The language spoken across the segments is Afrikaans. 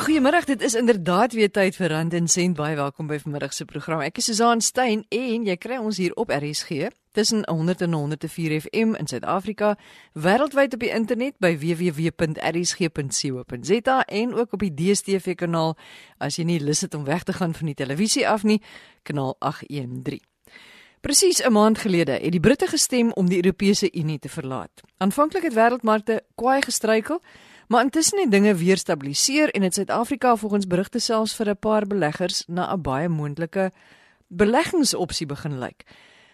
goeiemôre. Dit is inderdaad weer tyd vir Rand en Sent. Baie welkom by vanmiddag se program. Ek is Susan Stein en jy kry ons hier op RSG tussen 100 en 104 FM in Suid-Afrika, wêreldwyd op die internet by www.rsg.co.za en ook op die DStv kanaal as jy nie lus het om weg te gaan van die televisie af nie, kanaal 813. Presies 'n maand gelede het die Britte gestem om die Europese Unie te verlaat. Aanvanklik het wêreldmarkte kwaai gestruikel, maar intussen het dinge weer stabiliseer en het Suid-Afrika volgens berigte selfs vir 'n paar beleggers na 'n baie moontlike beleggingsopsie begin lyk.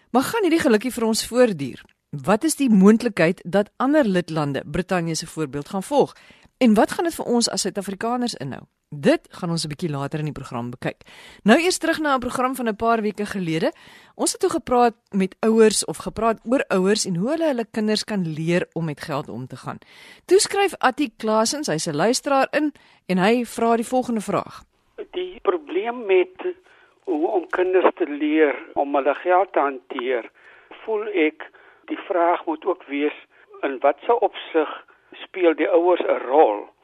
Maar gaan hierdie gelukkie vir ons voortduur? Wat is die moontlikheid dat ander lidlande Brittanje se voorbeeld gaan volg? En wat gaan dit vir ons as Suid-Afrikaners inhou? Dit gaan ons 'n bietjie later in die program bekyk. Nou eers terug na 'n program van 'n paar weke gelede. Ons het toe gepraat met ouers of gepraat oor ouers en hoe hulle hulle kinders kan leer om met geld om te gaan. Toe skryf Attie Klasens, hy's 'n luisteraar in en hy vra die volgende vraag. Die probleem met hoe om kinders te leer om hulle geld te hanteer, voel ek die vraag moet ook wees in watter opsig speel die ouers 'n rol?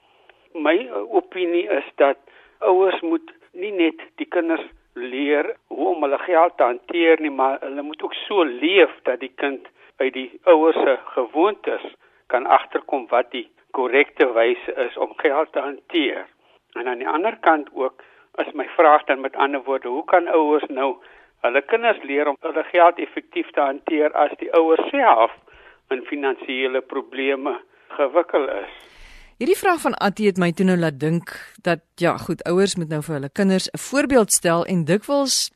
My opinie is dat ouers moet nie net die kinders leer hoe om hulle geld te hanteer nie, maar hulle moet ook so leef dat die kind uit die ouers se gewoontes kan agterkom wat die korrekte wyse is om geld te hanteer. En aan die ander kant ook is my vraag dan met ander woorde, hoe kan ouers nou hulle kinders leer om hulle geld effektief te hanteer as die ouers self in finansiële probleme gewikkel is? Hierdie vraag van Attie het my toe nou laat dink dat ja, goed, ouers moet nou vir hulle kinders 'n voorbeeld stel en dikwels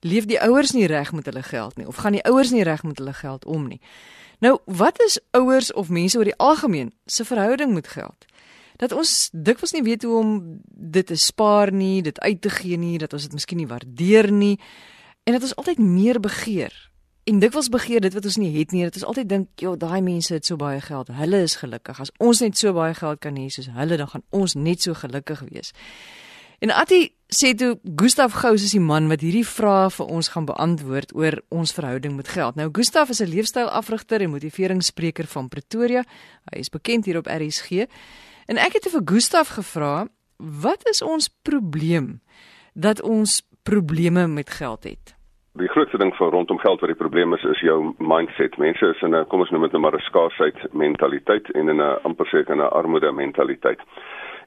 leef die ouers nie reg met hulle geld nie of gaan die ouers nie reg met hulle geld om nie. Nou, wat is ouers of mense oor die algemeen se verhouding met geld? Dat ons dikwels nie weet hoe om dit te spaar nie, dit uit te gee nie, dat ons dit miskien nie waardeer nie en dat ons altyd meer begeer En dikwels begeer dit wat ons nie het nie. Dit is altyd dink, "Ja, daai mense het so baie geld. Hulle is gelukkig. As ons net so baie geld kan hê soos hulle, dan gaan ons net so gelukkig wees." En Atti sê toe Gustaf Gous is die man wat hierdie vrae vir ons gaan beantwoord oor ons verhouding met geld. Nou Gustaf is 'n leefstylafrigter en motiveringsspreker van Pretoria. Hy is bekend hier op RSG. En ek het vir Gustaf gevra, "Wat is ons probleem dat ons probleme met geld het?" Die grootste ding vir rondom geld wat die probleem is is jou mindset. Mense is in 'n kom ons noem dit nou maar 'n skaarsheid mentaliteit en in 'n amper seker 'n armoede mentaliteit.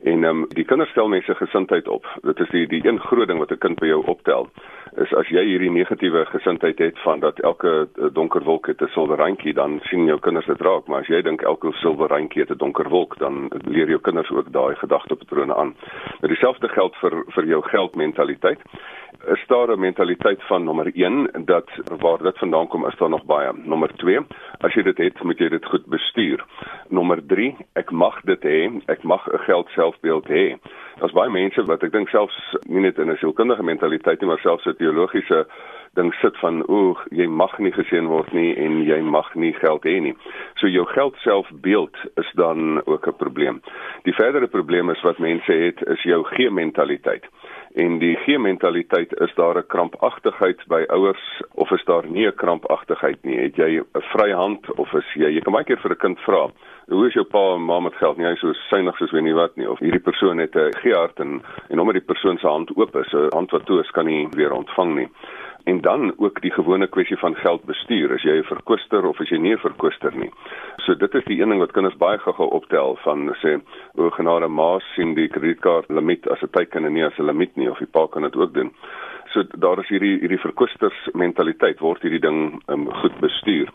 En ehm um, die kinders stel mense gesindheid op. Dit is die die een groot ding wat 'n kind by jou optel. Is as jy hierdie negatiewe gesindheid het van dat elke eh, donker wolk het 'n silwer randjie, dan sien jou kinders dit raak, maar as jy dink elke silwer randjie het 'n donker wolk, dan leer jou kinders ook daai gedagtepatrone aan. Nou dieselfde geld vir vir jou geldmentaliteit is daar 'n mentaliteit van nommer 1 dat waar dit vandaan kom is daar nog baie. Nommer 2, as jy dit het, moet jy dit goed bestuur. Nommer 3, ek mag dit hê, ek mag 'n geld selfbeeld hê. Daar's baie mense wat ek dink selfs nie net in 'n sielkundige mentaliteit nie, maar selfs 'n teologiese ding sit van o, jy mag nie geseën word nie en jy mag nie geld hê nie. So jou geld selfbeeld is dan ook 'n probleem. Die verdere probleem is wat mense het is jou gee mentaliteit en die gee mentaliteit is daar 'n krampagtigheid by ouers of is daar nie 'n krampagtigheid nie? Het jy 'n vrye hand of is jy jy kan baie keer vir 'n kind vra hoe is jou pa en ma met geld? Nie hy so suinig soos weet nie wat nie. Of hierdie persoon het 'n gee hart en en omdat die persoon se hand oop is 'n hand wat toe is kan nie weer ontvang nie en dan ook die gewone kwessie van geld bestuur as jy 'n verkwister of as jy nie 'n verkwister nie. So dit is die een ding wat kinders baie gou-gou optel van sê o genade ma sien die kredietkaart limiet as 'n teken en nie as 'n limiet nie of die pa kan dit ook doen. So daar is hierdie hierdie verkwisters mentaliteit word hierdie ding um, goed bestuur.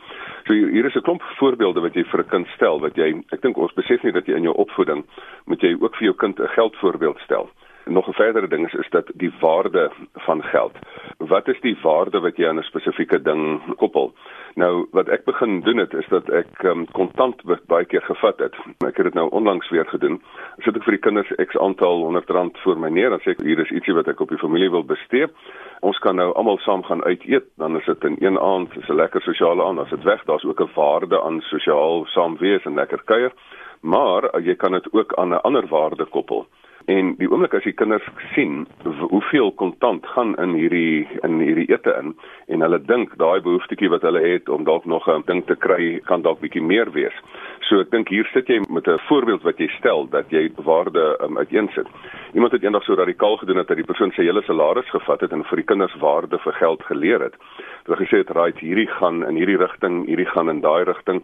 So hier, hier is 'n klomp voorbeelde wat jy vir 'n kind stel wat jy ek dink ons besef nie dat jy in jou opvoeding moet jy ook vir jou kind 'n geldvoorbeeld stel nog 'n verdere ding is is dat die waarde van geld. Wat is die waarde wat jy aan 'n spesifieke ding koppel? Nou wat ek begin doen het is dat ek um, kontant baie keer gevat het. Ek het dit nou onlangs weer gedoen. As ek vir die kinders X aantal 100 rand voor my neer dan sê ek hier is ietsie wat ek op die familie wil bestee. Ons kan nou almal saam gaan uit eet, dan is dit in een aand, dis 'n lekker sosiale aand. As dit weg, daar's ook 'n waarde aan sosiaal saam wees en lekker kuier. Maar jy kan dit ook aan 'n ander waarde koppel. En die oomblik as die kinders sien hoeveel kontant gaan in hierdie in hierdie ete in en hulle dink daai behoeftetjie wat hulle het om dalk nog 'n ding te kry kan dalk bietjie meer wees. So ek dink hier sit jy met 'n voorbeeld wat jy stel dat jy waarde um, uiteensit. Iemand het eendag so radikaal gedoen dat hy die persoon se hele salaris gevat het en vir die kinders waarde vir geld geleer het. Hulle gesê het right hierdie gaan in hierdie rigting, hierdie gaan in daai rigting.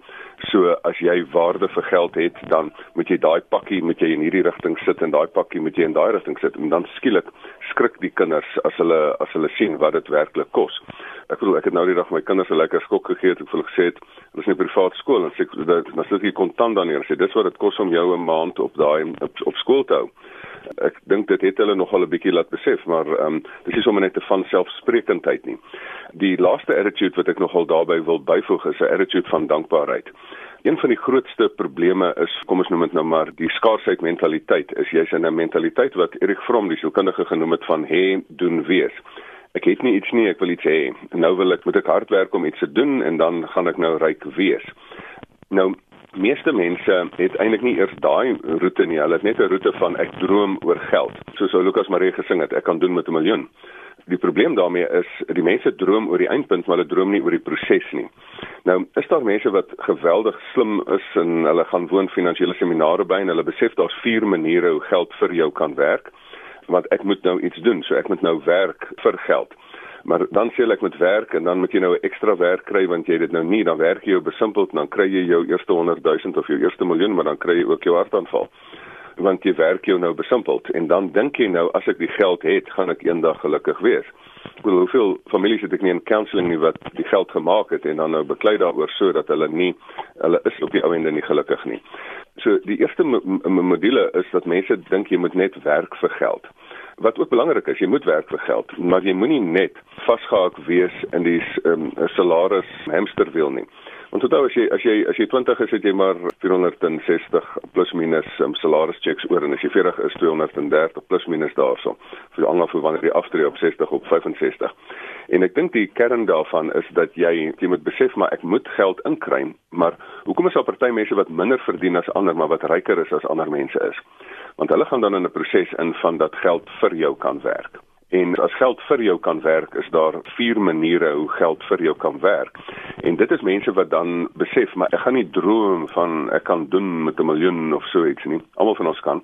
So as jy waarde vir geld het, dan moet jy daai pakkie moet jy in hierdie rigting sit en daai pakkie moet jy in daai rigting sit en dan skielik skrik die kinders as hulle as hulle sien wat dit werklik kos. Ek bedoel ek het nou die dag my kinders 'n lekker skok gegee het ek vir hulle gesê het hulle is in 'n privaat skool en sê dat as jy kontant dan hier sê dis wat dit kos om jou 'n maand op daai op, op skool te hou. Ek dink dit het hulle nogal 'n bietjie laat besef, maar ehm um, dis nie sommer net 'n van selfsprekendheid nie. Die laaste attitude wat ek nogal daarbey wil byvoeg is 'n attitude van dankbaarheid. Een van die grootste probleme is, kom ons noem dit nou maar, die skaarsheid mentaliteit. Is jy's in 'n mentaliteit wat Erik Fromm die sielkundige genoem het van hê doen wees. Ek het nie iets nie, ek wil iets hê. Nou wil ek moet ek hard werk om iets te doen en dan gaan ek nou ryk wees. Nou meeste mense het eintlik nie eers daai roete nie. Hulle het net 'n roete van ek droom oor geld. Soos ou Lukas Marie gesing het, ek kan doen met 'n miljoen. Die probleem daarmee is die mense droom oor die eindpunt, maar hulle droom nie oor die proses nie. Nou, is daar mense wat geweldig slim is en hulle gaan woon finansiële seminare by en hulle besef daar's vier maniere hoe geld vir jou kan werk. Want ek moet nou iets doen, so ek moet nou werk vir geld. Maar dan sê ek met werk en dan moet jy nou 'n ekstra werk kry want jy dit nou nie dan werk jy jou besimpeld dan kry jy jou eerste 100 000 of jou eerste miljoen maar dan kry jy ook jou hartaanval want jy werk jou nou besimpeld en dan dink jy nou as ek die geld het gaan ek eendag gelukkig wees. Bedoel hoeveel families het ek nie in counselling nie wat die geld gemaak het en dan nou beklei daaroor sodat hulle nie hulle is op die ou ende nie gelukkig nie. So die eerste module is dat mense dink jy moet net werk vir geld. Wat ook belangrik is, jy moet werk vir geld, maar jy moenie net vasgehaak wees in die um, salaris hamsterwiel nie. Want onthou as jy as jy as jy 20 is, het jy maar 460 plus minus um, salaris checks oor en as jy 40 is 230 plus minus daarso. Vir almal vir wanneer jy aftree op 60 op 65. En ek dink die kern daarvan is dat jy jy moet besef maar ek moet geld inkry, maar hoekom is daar party mense wat minder verdien as ander maar wat ryker is as ander mense is? want hulle gaan dan in 'n proses in van dat geld vir jou kan werk. En as geld vir jou kan werk, is daar vier maniere hoe geld vir jou kan werk. En dit is mense wat dan besef, maar ek gaan nie droom van ek kan doen met 'n miljoen of so iets nie. Almal van ons kan.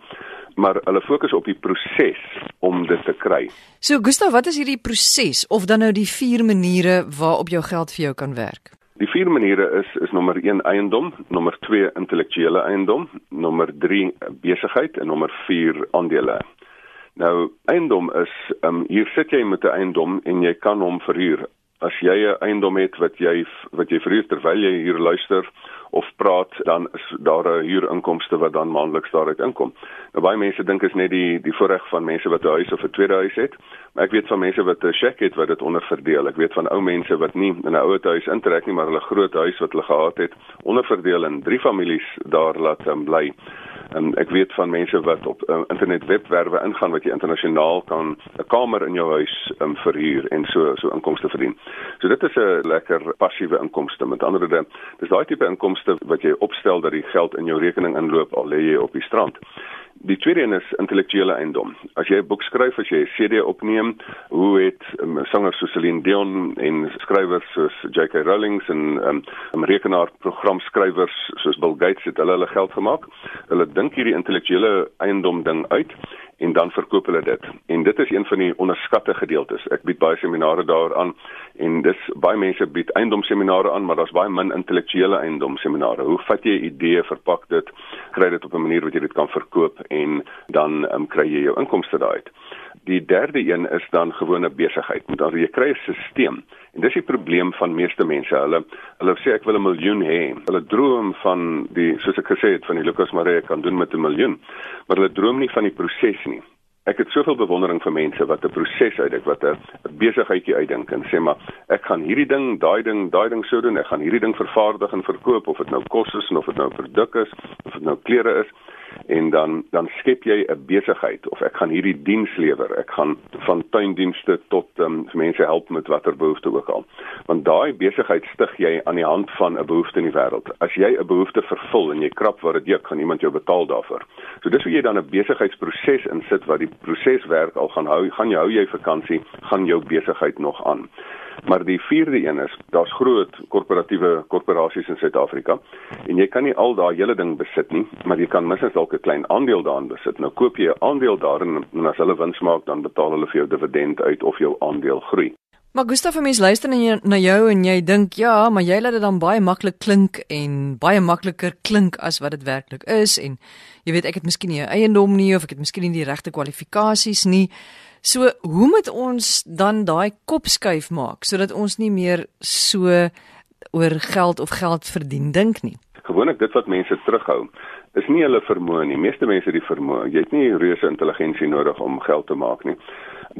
Maar hulle fokus op die proses om dit te kry. So Gustav, wat is hierdie proses of dan nou die vier maniere waarop jou geld vir jou kan werk? Die vier maniere is is nommer 1 eiendom, nommer 2 intellektuele eiendom, nommer 3 besigheid en nommer 4 aandele. Nou eiendom is um, hier sit jy met 'n eiendom en jy kan hom verhuur. As jy 'n eiendom het wat jy wat jy verhuur terwyl jy hier luister of praat, dan is daar 'n huurinkomste wat dan maandeliks daaruit inkom. Nou baie mense dink is net die die voorreg van mense wat 'n huis of 'n tweede huis het, maar ek weet van mense wat 'n shack het wat dit onderverdeel. Ek weet van ou mense wat nie in 'n ouer huis intrek nie, maar hulle groot huis wat hulle gehad het, onderverdeel in drie families daar laat um, bly. En ek weet van mense wat op uh, internet webwerwe ingaan wat jy internasionaal kan 'n kamer in jou huis um, verhuur en so so inkomste verdien. So dit is 'n lekker passiewe inkomste. Met ander woorde, dis daai tipe inkomste wat jy opstel dat die geld in jou rekening inloop al lê jy op die strand. Die tweede een is intellektuele eiendom. As jy 'n boek skryf, as jy 'n CD opneem, hoe het um, sangers soos Celine Dion en skrywers soos J.K. Rowling en um, um, rekenaarprogramskrywers soos Bill Gates het hulle hulle geld gemaak. Hulle dink hierdie intellektuele eiendom ding uit en dan verkoop hulle dit. En dit is een van die onderskatte gedeeltes. Ek bied baie seminare daaraan en dis baie mense bied eiendomseminare aan, maar daar's baie min intellektuele eiendomseminare. Hoe vat jy 'n idee, verpak dit, kry dit op 'n manier wat jy dit kan verkoop en dan um, kry jy jou inkomste daaruit. Die derde een is dan gewone besigheid. Moet dan jy kry 'n stelsel. En dis die probleem van meeste mense. Hulle hulle sê ek wil 'n miljoen hê. Hulle droom van die soos ek gesê het van die Lucas Marie kan doen met 'n miljoen, maar hulle droom nie van die proses nie. Ek het soveel bewondering vir mense wat 'n proses uitdink, wat 'n besigheidjie uitdink en sê maar ek gaan hierdie ding, daai ding, daai ding sou doen, ek gaan hierdie ding vervaardig en verkoop of dit nou kos is of dit nou produk is of dit nou klere is en dan dan skep jy 'n besigheid of ek gaan hierdie diens lewer. Ek gaan van tuindienste tot um, mense help met watter behoefte ook al. Want daai besigheid stig jy aan die hand van 'n behoefte in die wêreld. As jy 'n behoefte vervul en jy krap wat dit juk, gaan iemand jou betaal daarvoor. So dis hoe jy dan 'n besigheidsproses insit wat die proses werk al gaan hou, gaan jy hou jy vakansie, gaan jou besigheid nog aan. Maar die vierde een is daar's groot korporatiewe korporasies in Suid-Afrika en jy kan nie al daai hele ding besit nie, maar jy kan minstens dalk 'n klein aandeel daarin besit. Nou koop jy 'n aandeel daarin en as hulle wins maak, dan betaal hulle vir jou dividend uit of jou aandeel groei. Maar Gustaf, mens luister na jou, na jou en jy dink ja, maar jy laat dit dan baie maklik klink en baie makliker klink as wat dit werklik is en jy weet ek het miskien nie 'n eiendom nie of ek het miskien nie die regte kwalifikasies nie. So, hoe moet ons dan daai kop skuif maak sodat ons nie meer so oor geld of geld verdien dink nie? Gewoonlik dit wat mense terughou is nie hulle vermoë nie. Meeste mense het die vermoë. Jy het nie reuse intelligensie nodig om geld te maak nie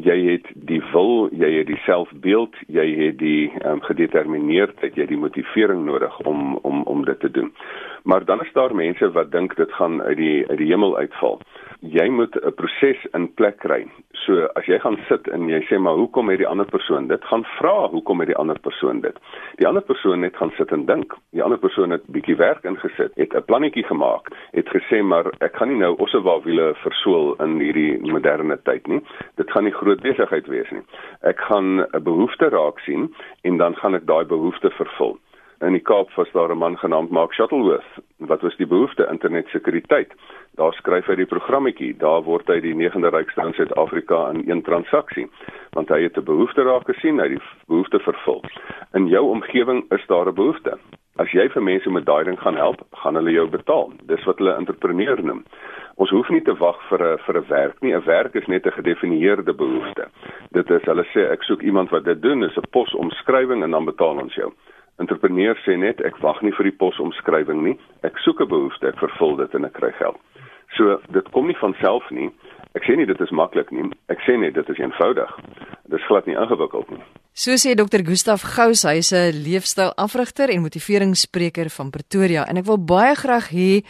jy het die wil, jy het die selfbeeld, jy het die um, gedetermineerdheid, jy het die motivering nodig om om om dit te doen. Maar dan is daar mense wat dink dit gaan uit die uit die hemel uitval. Jy moet 'n proses in plek kry. So as jy gaan sit en jy sê maar hoekom het die ander persoon dit? Gaan vra hoekom het die ander persoon dit? Die ander persoon net gaan sit en dink. Die ander persoon het bietjie werk ingesit, het 'n plannetjie gemaak, het gesê maar ek gaan nie nou ossewa wiele versoel in hierdie moderne tyd nie. Dit gaan nie groot besigheid wees nie. Ek gaan 'n behoefte raak sien en dan gaan ek daai behoefte vervul. In die Kaap was daar 'n man genaamd Mark Shuttleworth. Wat was die behoefte? Internetsekuriteit. Daar skryf hy die programmetjie. Daar word hy die 9de rykste in Suid-Afrika in een transaksie, want hy het 'n behoefte raak gesien, hy het die behoefte vervul. In jou omgewing is daar 'n behoefte. As jy vir mense met daai ding gaan help, gaan hulle jou betaal. Dis wat hulle entrepreneur noem. Ons hoef nie te wag vir 'n vir 'n werk nie. 'n Werk is net 'n gedefinieerde behoefte. Dit is hulle sê ek soek iemand wat dit doen, is 'n posomskrywing en dan betaal ons jou. Entrepreneur sê net ek wag nie vir die posomskrywing nie. Ek soek 'n behoefte, ek vervul dit en ek kry geld. So dit kom nie van self nie. Ek sê nie dit is maklik nie. Ek sê net dit is eenvoudig. Dit is glad nie ingewikkeld nie. So sê Dr. Gustaf Gous, hy is 'n leefstylafrigter en motiveringsspreker van Pretoria en ek wil baie graag hê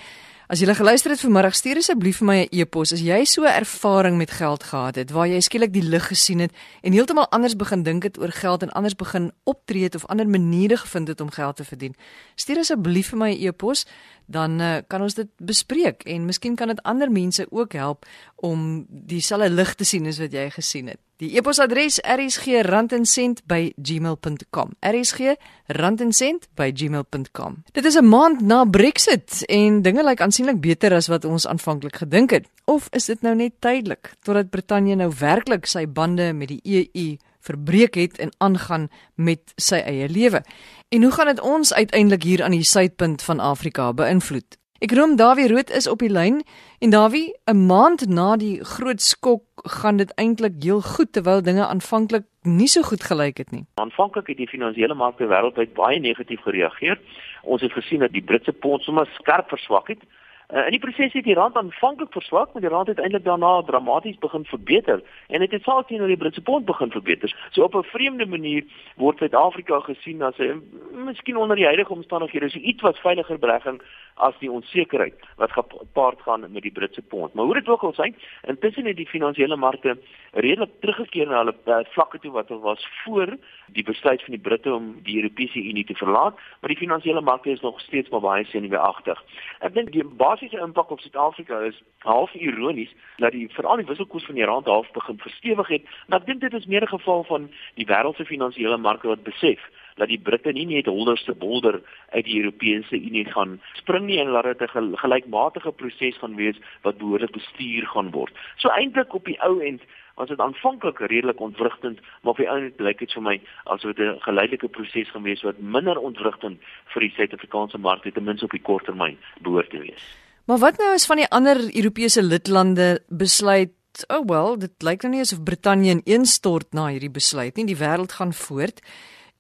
As jy geluister het vanmiddag, stuur asseblief vir my 'n e-pos as jy so ervaring met geld gehad het waar jy skielik die lig gesien het en heeltemal anders begin dink het oor geld en anders begin optree het of ander maniere gevind het om geld te verdien. Stuur asseblief vir my 'n e-pos, dan uh, kan ons dit bespreek en miskien kan dit ander mense ook help om dieselfde lig te sien as wat jy gesien het. Die e-posadres rsg@gmail.com. rsg@gmail.com. Dit is 'n maand na Brexit en dinge lyk aansienlik beter as wat ons aanvanklik gedink het. Of is dit nou net tydelik totdat Brittanje nou werklik sy bande met die EU verbreek het en aangaan met sy eie lewe? En hoe gaan dit ons uiteindelik hier aan die suidpunt van Afrika beïnvloed? Ek roem Dawie Rood is op die lyn en Dawie, 'n maand na die groot skok gaan dit eintlik heel goed terwyl dinge aanvanklik nie so goed gelyk het nie. Aanvanklik het die finansiële markte wêreldwyd baie negatief gereageer. Ons het gesien dat die Britse pond sommer skerp verswak het. Uh, in die proses het die rand aanvanklik verswak, maar die rand het eintlik daarna dramaties begin verbeter en dit het selfs teenoor die Britse pond begin verbeter. So op 'n vreemde manier word Suid-Afrika gesien as 'n miskien onder die huidige omstandighede so iets wat veiliger belegging as die onsekerheid wat gepaard gaan met die Britse pond. Maar hoe dit ook al sy, intussen het die finansiële markte redelik teruggekeer na hulle uh, vlakke toe wat hulle was voor die besluit van die Britte om die Europese Unie te verlaat, maar die finansiële markte is nog steeds maar baie senuweeagtig. Ek dink die basiese impak op Suid-Afrika is half ironies dat die veral die wisselkoers van die rand half begin verstewig het, maar ek dink dit is meer 'n geval van die wêreldse finansiële markte wat besef dat die Britte nie net holderste bolder uit die Europese Unie gaan spring nie en laat dit 'n gelykmatige proses gaan wees wat behoorlik bestuur gaan word. So eintlik op die ou end was dit aanvanklik redelik ontwrigtend, maar op die ou end lyk dit vir my asof dit 'n geleidelike proses gaan wees wat minder ontwrigtend vir die Suid-Afrikaanse mark ten minste op die kort termyn behoort te wees. Maar wat nou as van die ander Europese lidlande besluit Oh well, dit lyk nou nie asof Brittanje ineenstort na hierdie besluit nie. Die wêreld gaan voort.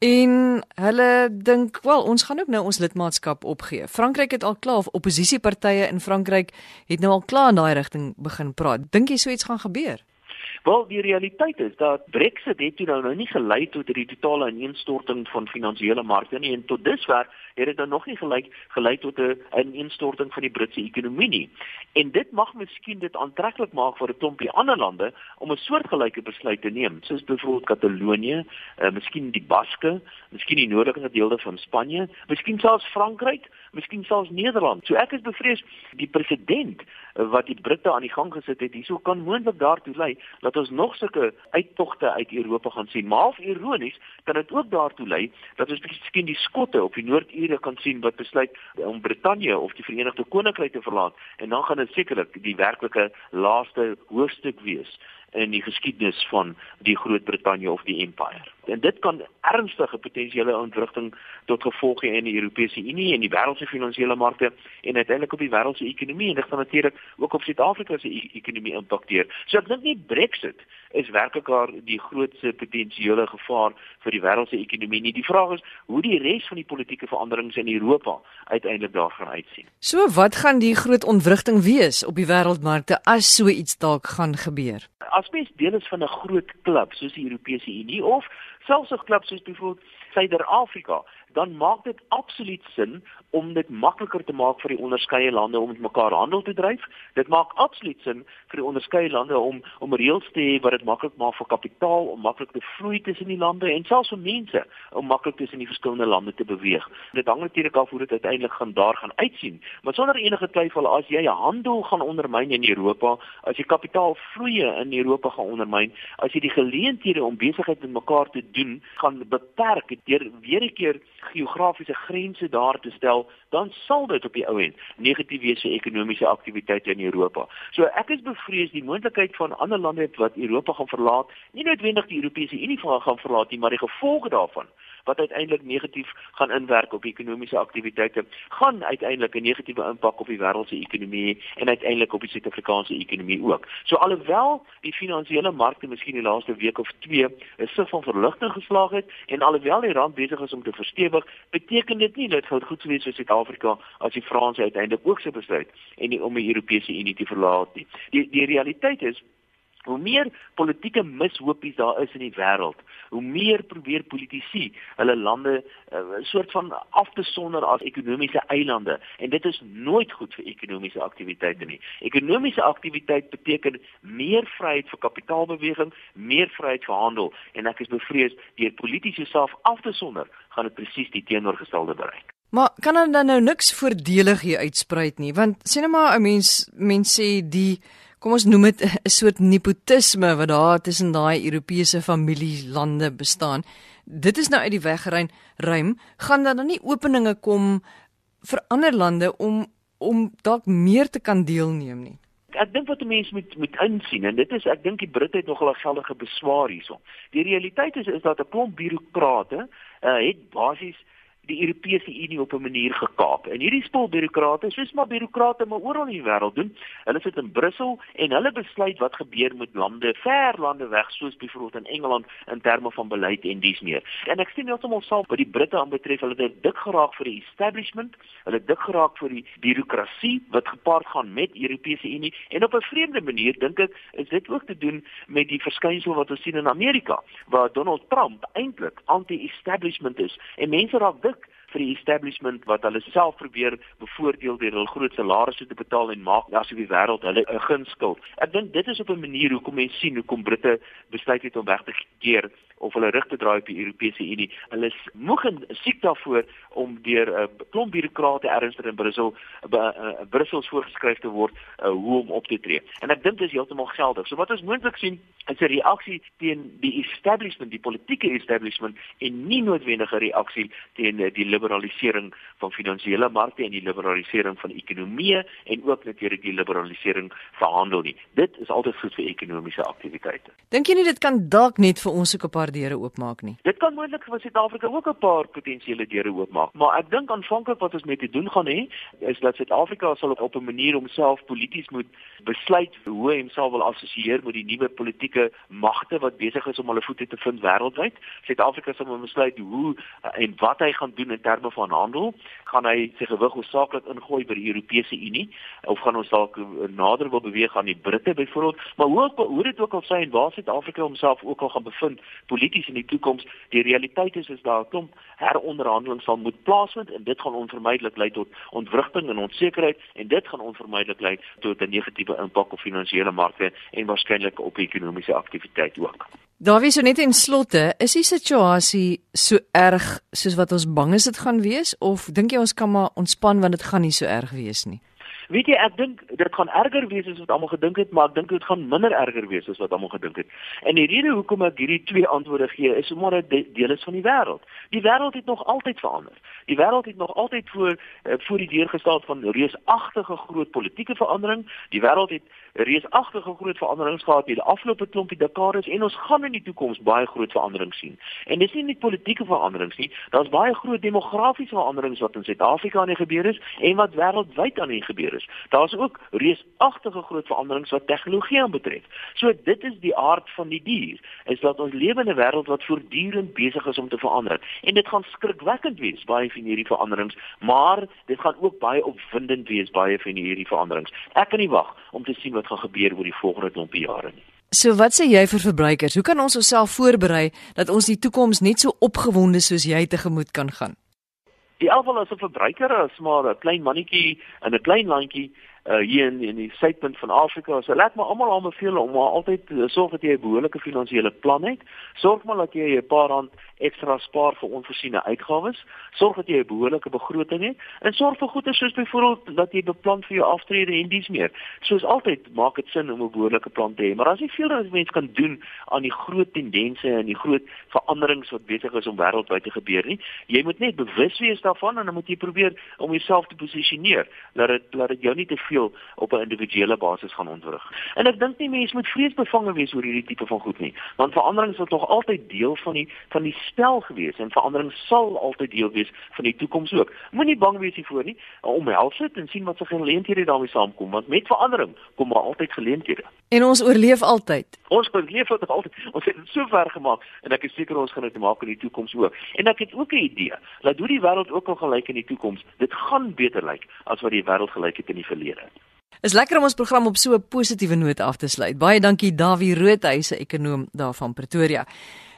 En hulle dink, wel, ons gaan ook nou ons lidmaatskap opgee. Frankryk het al klaar of oppositiepartye in Frankryk het nou al klaar in daai rigting begin praat. Dink jy so iets gaan gebeur? Wel, die realiteit is dat Brexit het nou nou nie gelei tot die totale ineenstorting van finansiële markte nie en tot dusver het dit dan nog nie gelyk gelei tot 'n ineenstorting van die Britse ekonomie nie. En dit mag miskien dit aantreklik maak vir 'n klompie ander lande om 'n soortgelyke besluit te neem, soos byvoorbeeld Katalonië, uh, miskien die Baske, miskien die noordelike dele van Spanje, miskien selfs Frankryk, miskien selfs Nederland. So ek is bevrees die president wat die Britte aan die gang gesit het, hierso kan moontlik daartoe lei dat ons nog sulke uittogte uit Europa gaan sien. Maar half ironies kan dit ook daartoe lei dat ons miskien die Skotte op die Noordure kan sien wat besluit om Brittanje of die Verenigde Koninkryk te verlaat en dan gaan dit sekerlik die werklike laaste hoofstuk wees in die geskiedenis van die Groot-Brittanje of die Empire. En dit kan ernstige potensiële ontwrigting tot gevolg hê in die Europese Unie en die wêreldse finansiële markte en uiteindelik op die wêreldse ekonomie en dit gaan natuurlik ook op Suid-Afrika se e ekonomie impakteer. So ek dink nie Brexit is werklik daar die grootste potensiële gevaar vir die wêreldse ekonomie nie. Die vraag is hoe die res van die politieke veranderings in Europa uiteindelik daar gaan uitsien. So wat gaan die groot ontwrigting wees op die wêreldmarkte as so iets dalk gaan gebeur? As mens deel is van 'n groot klub soos die Europese Unie of selfs 'n klub soos byvoorbeeld Suider-Afrika, dan maak dit absoluut sin om dit makliker te maak vir die onderskeie lande om met mekaar handel te dryf. Dit maak absoluut sin vir die onderskeie lande om om reëls te hê wat dit maklik maak vir kapitaal om maklik te vloei tussen die lande en selfs vir mense om maklik tussen die verskillende lande te beweeg. Dit hang natuurlik af hoe dit uiteindelik gaan daar gaan uitsien. Maar sonder enige twyfel as jy handel gaan ondermyn in Europa, as jy kapitaalvloeie in Europa gaan ondermyn, as jy die geleenthede om besigheid met mekaar te doen gaan beperk deur weer 'n keer geografiese grense daar te stel, dan sal dit op die ou end negatief wees vir ekonomiese aktiwiteite in Europa. So ek is bevrees die moontlikheid van ander lande wat Europa gaan verlaat, nie noodwendig die Europese Unie gaan verlaat nie, maar die gevolge daarvan wat uiteindelik negatief gaan inwerk op ekonomiese aktiwiteite, gaan uiteindelik 'n negatiewe impak op die wêreldse ekonomie en uiteindelik op die Suid-Afrikaanse ekonomie ook. So alhoewel die finansiële markte miskien die laaste week of 2 'n sig van verligting geslaag het en alhoewel die rand besig is om te verstewig, beteken dit nie dat dit goed sou wees vir Suid-Afrika as die Franse uiteindelik ook sou besluit en nie om die Europese Unie te verlaat nie. Die die realiteit is Hoe meer politieke mishopies daar is in die wêreld, hoe meer probeer politici hulle lande 'n uh, eh, soort van af te sonder as ekonomiese eilande en dit is nooit goed vir ekonomiese aktiwiteite nie. Ekonomiese aktiwiteit beteken meer vryheid vir kapitaalbeweging, meer vryheid vir handel en ek is bevrees deur politici self af te sonder, gaan dit presies die teenoorgestelde bereik. Maar kan dan nou niks voordelig hier uitspruit nie, want sê net maar 'n mens mens sê die kom ons noem dit 'n soort nepotisme wat daar tussen daai Europese familielande bestaan. Dit is nou uit die weg geruim. Ruim gaan dan nie openinge kom vir ander lande om om dalk meer te kan deelneem nie. Ek dink wat mense moet moet insien en dit is ek dink die Britte het nogal 'n geldige beswaar hierson. Die realiteit is is dat 'n klomp bureaukrate uh, het basies die Europese Unie op 'n manier gekaap. En hierdie spul bureaukrate, soos maar bureaukrate maar oral in die wêreld doen, hulle sit in Brussel en hulle besluit wat gebeur met lande, ver lande weg soos byvoorbeeld in Engeland in terme van beleid en dies meer. En ek sien heeltemal saam wat die Britte aanbetref, hulle het dik geraak vir die establishment, hulle het dik geraak vir die bureaukrasie wat gepaard gaan met Europese Unie en op 'n vreemde manier dink ek is dit ook te doen met die verskynsel wat ons sien in Amerika waar Donald Trump eintlik anti-establishment is en mense raak vir die establishment wat hulle self probeer bevoordeel deur hul groot salarisse te betaal en maak asof die wêreld hulle 'n gunskuld. Ek dink dit is op 'n manier hoekom mense sien hoekom Britte besluit het om weg te keer of hulle rug te draai op die Europese Unie. Hulle is moeg en siek daarvoor om deur 'n uh, klomp bureaukrate ernstig in Brussel uh, uh, Brussels voorgeskryf te word uh, hoe om op te tree. En ek dink dit is heeltemal geldig. So wat ons moontlik sien is 'n reaksie teen die establishment, die politieke establishment en nie noodwendige reaksie teen uh, die liberalisering van finansiële markte en die liberalisering van ekonomieë en ook natuurlik die liberalisering van handel nie. Dit is altyd goed vir ekonomiese aktiwiteite. Dink jy nie dit kan dalk net vir ons ook 'n paar deure oopmaak nie? Dit kan moontlik vir Suid-Afrika ook 'n paar potensiële deure oopmaak, maar ek dink aanvanklik wat ons met te doen gaan hê, is dat Suid-Afrika sal op 'n manier homself polities moet besluit hoe hy homself wil assosieer met die nuwe politieke magte wat besig is om hulle voete te vind wêreldwyd. Suid-Afrika sal moet besluit hoe en wat hy gaan doen in terme van handel, gaan hy sy gewig hoofsaaklik ingooi by die Europese Unie of gaan ons dalk nader wil beweeg aan die Britte byvoorbeeld, maar hoe hoe dit ook al sê en waar Suid-Afrika homself ook al gaan bevind polities in die toekoms, die realiteit is is daar 'n klomp heronderhandeling sal moet plaasvind en dit gaan onvermydelik lei tot ontwrigting en onsekerheid en dit gaan onvermydelik lei tot 'n negatiewe impak op finansiële markte en waarskynlik op ekonomiese aktiwiteit ook. Daar wie so net in slotte, is die situasie so erg soos wat ons bang is dit gaan wees of dink jy ons kan maar ontspan want dit gaan nie so erg wees nie? Weet jy, ek dink dit gaan erger wees as wat almal gedink het, maar ek dink dit gaan minder erger wees as wat almal gedink het. En die rede hoekom ek hierdie twee antwoorde gee, is omdat dit deel is van die wêreld. Die wêreld het nog altyd verander. Die wêreld het nog altyd voor uh, voor die deur gestaan van reusagtige groot politieke verandering. Die wêreld het reusagtige groot veranderings gehad in die afgelope klompie dekades en ons gaan in die toekoms baie groot veranderings sien. En dis nie net politieke veranderings nie, daar's baie groot demografiese veranderings wat in Suid-Afrika aan die gebeur is en wat wêreldwyd aan die gebeur is. Daar's ook reusagtige groot veranderings wat tegnologie aanbetref. So dit is die aard van die dier, is dat ons lewe in 'n wêreld wat voortdurend besig is om te verander. En dit gaan skrikwekkend wees baie van hierdie veranderings, maar dit gaan ook baie opwindend wees baie van hierdie veranderings. Ek kan nie wag om te sien wat gaan gebeur oor die volgende klompie jare nie. So wat sê jy vir verbruikers? Hoe kan ons onsself voorberei dat ons die toekoms net so opgewonde soos jy tegemoet kan gaan? Die alval as 'n verbruiker is maar 'n klein mannetjie in 'n klein landjie uh, hier in in die suidpunt van Afrika. So laat maar almal aanbeveel om maar altyd uh, sorg dat jy 'n behoorlike finansiële plan het. Sorg maar dat jy 'n paar rand ekstra spaar vir onvoorsiene uitgawes. Sorg dat jy 'n behoorlike begroting het en sorg vir goeie soos byvoorbeeld dat jy beplan vir jou aftrede en dies meer. Soos altyd maak dit sin om 'n behoorlike plan te hê, maar as jy veel wat mense kan doen aan die groot tendense en die groot veranderings wat besig is om wêreldwyd te gebeur nie, jy moet net bewus wees daarvan en dan moet jy probeer om jouself te posisioneer dat dit dat dit jou nie te veel op 'n individuele basis gaan ontwrig. En ek dink nie mense moet vreesbevange wees oor hierdie tipe van goed nie, want veranderings is nog altyd deel van die van die spel gewees en verandering sal altyd deel wees van die toekoms ook. Moenie bang wees hiervoor nie. Omhels dit en sien wat se geleenthede daarmee saamkom want met verandering kom maar altyd geleenthede. En ons oorleef altyd. Ons oorleef altyd. Ons het dit so ver gemaak en ek is seker ons gaan dit maak in die toekoms ook. En ek het ook 'n idee dat hoe die wêreld ook al gelyk in die toekoms, dit gaan beter lyk as wat die wêreld gelyk het in die verlede. Is lekker om ons program op so 'n positiewe noot af te sluit. Baie dankie Dawie Roodhuise, ekonom daar van Pretoria.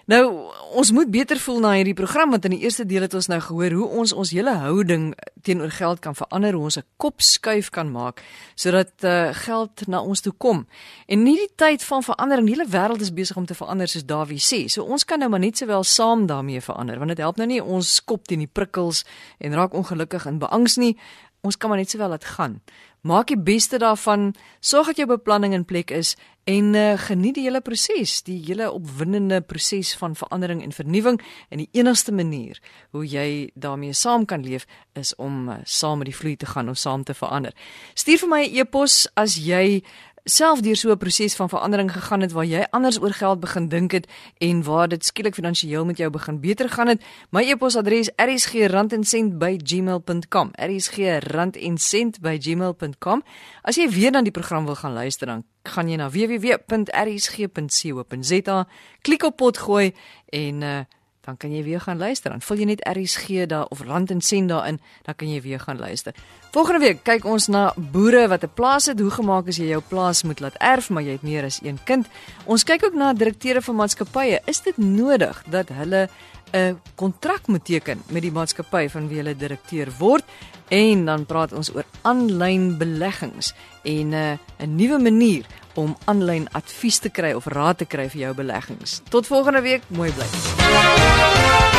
Nou, ons moet beter voel na hierdie program want in die eerste deel het ons nou gehoor hoe ons ons hele houding teenoor geld kan verander, hoe ons 'n kop skuif kan maak sodat uh, geld na ons toe kom. En nie die tyd van verandering, die hele wêreld is besig om te verander soos Dawie sê. So ons kan nou maar net sowel saam daarmee verander want dit help nou nie ons kop teen die prikkels en raak ongelukkig en beangs nie. Ons kan maar net sowel laat gaan. Maak die beste daarvan. Sorg dat jou beplanning in plek is en uh, geniet die hele proses, die hele opwindende proses van verandering en vernuwing. En die enigste manier hoe jy daarmee saam kan leef is om uh, saam met die vloei te gaan om saam te verander. Stuur vir my 'n e-pos as jy self deur so 'n proses van verandering gegaan het waar jy anders oor geld begin dink het en waar dit skielik finansiëel met jou begin beter gaan het. My e-posadres rsg@gmail.com. rsg@gmail.com. As jy weer dan die program wil gaan luister dan gaan jy na www.rsg.co.za, klik op potgooi en uh, dan kan jy weer gaan luister. Dan vul jy net RSG daar of rand en sent daarin, dan kan jy weer gaan luister. Volgende week kyk ons na boere wat 'n plaas het, hoe gemaak as jy jou plaas moet laat erf, maar jy het meer as een kind. Ons kyk ook na direkteure van maatskappye. Is dit nodig dat hulle 'n kontrak moet teken met die maatskappy van wie hulle direkteur word? En dan praat ons oor aanlyn beleggings en 'n uh, 'n nuwe manier om aanlyn advies te kry of raad te kry vir jou beleggings. Tot volgende week, mooi bly.